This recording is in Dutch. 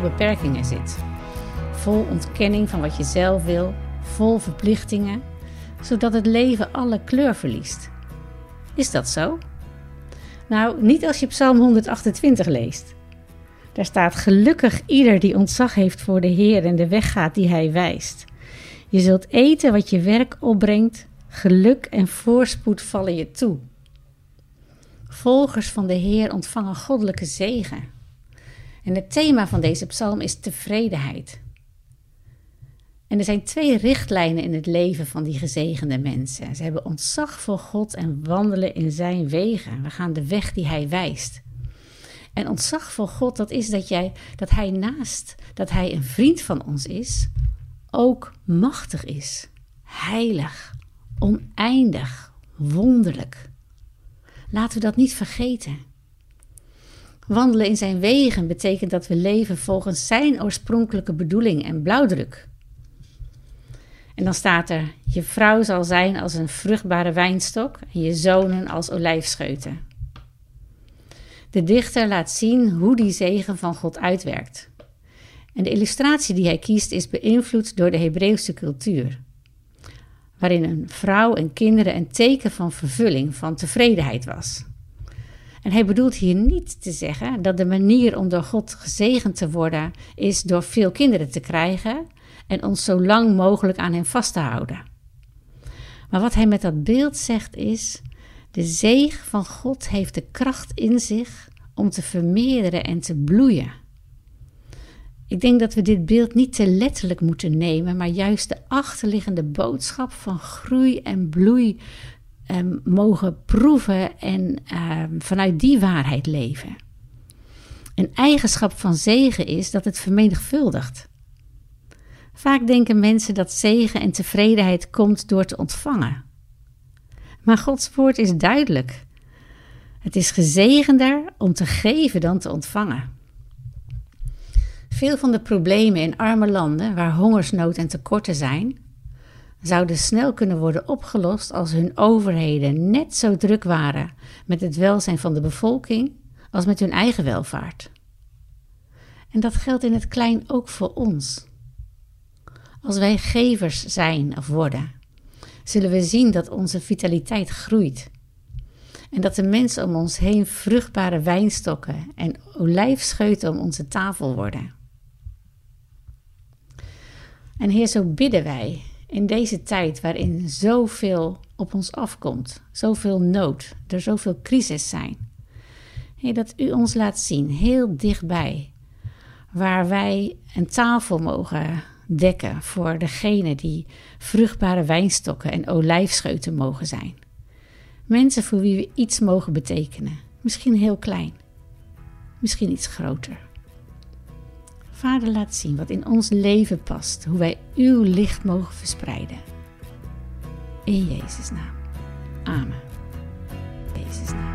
beperkingen zit. Vol ontkenning van wat je zelf wil, vol verplichtingen, zodat het leven alle kleur verliest. Is dat zo? Nou, niet als je Psalm 128 leest. Daar staat gelukkig ieder die ontzag heeft voor de Heer en de weg gaat die Hij wijst. Je zult eten wat je werk opbrengt, geluk en voorspoed vallen je toe. Volgers van de Heer ontvangen goddelijke zegen. En het thema van deze psalm is tevredenheid. En er zijn twee richtlijnen in het leven van die gezegende mensen. Ze hebben ontzag voor God en wandelen in zijn wegen. We gaan de weg die hij wijst. En ontzag voor God, dat is dat, jij, dat hij naast dat hij een vriend van ons is, ook machtig is, heilig, oneindig, wonderlijk. Laten we dat niet vergeten. Wandelen in zijn wegen betekent dat we leven volgens zijn oorspronkelijke bedoeling en blauwdruk. En dan staat er: Je vrouw zal zijn als een vruchtbare wijnstok en je zonen als olijfscheuten. De dichter laat zien hoe die zegen van God uitwerkt. En de illustratie die hij kiest is beïnvloed door de Hebreeuwse cultuur, waarin een vrouw en kinderen een teken van vervulling, van tevredenheid was. En hij bedoelt hier niet te zeggen dat de manier om door God gezegend te worden is door veel kinderen te krijgen en ons zo lang mogelijk aan hem vast te houden. Maar wat hij met dat beeld zegt is: de zegen van God heeft de kracht in zich om te vermeerderen en te bloeien. Ik denk dat we dit beeld niet te letterlijk moeten nemen, maar juist de achterliggende boodschap van groei en bloei eh, mogen proeven en eh, vanuit die waarheid leven. Een eigenschap van zegen is dat het vermenigvuldigt. Vaak denken mensen dat zegen en tevredenheid komt door te ontvangen. Maar Gods woord is duidelijk. Het is gezegender om te geven dan te ontvangen. Veel van de problemen in arme landen waar hongersnood en tekorten zijn, zouden snel kunnen worden opgelost als hun overheden net zo druk waren met het welzijn van de bevolking als met hun eigen welvaart. En dat geldt in het klein ook voor ons. Als wij gevers zijn of worden, zullen we zien dat onze vitaliteit groeit. En dat de mensen om ons heen vruchtbare wijnstokken en olijfscheuten om onze tafel worden. En Heer, zo bidden wij in deze tijd waarin zoveel op ons afkomt, zoveel nood, er zoveel crisis zijn. Dat u ons laat zien, heel dichtbij, waar wij een tafel mogen dekken voor degene die vruchtbare wijnstokken en olijfscheuten mogen zijn. Mensen voor wie we iets mogen betekenen, misschien heel klein, misschien iets groter. Vader, laat zien wat in ons leven past, hoe wij uw licht mogen verspreiden. In Jezus' naam. Amen. In Jezus' naam.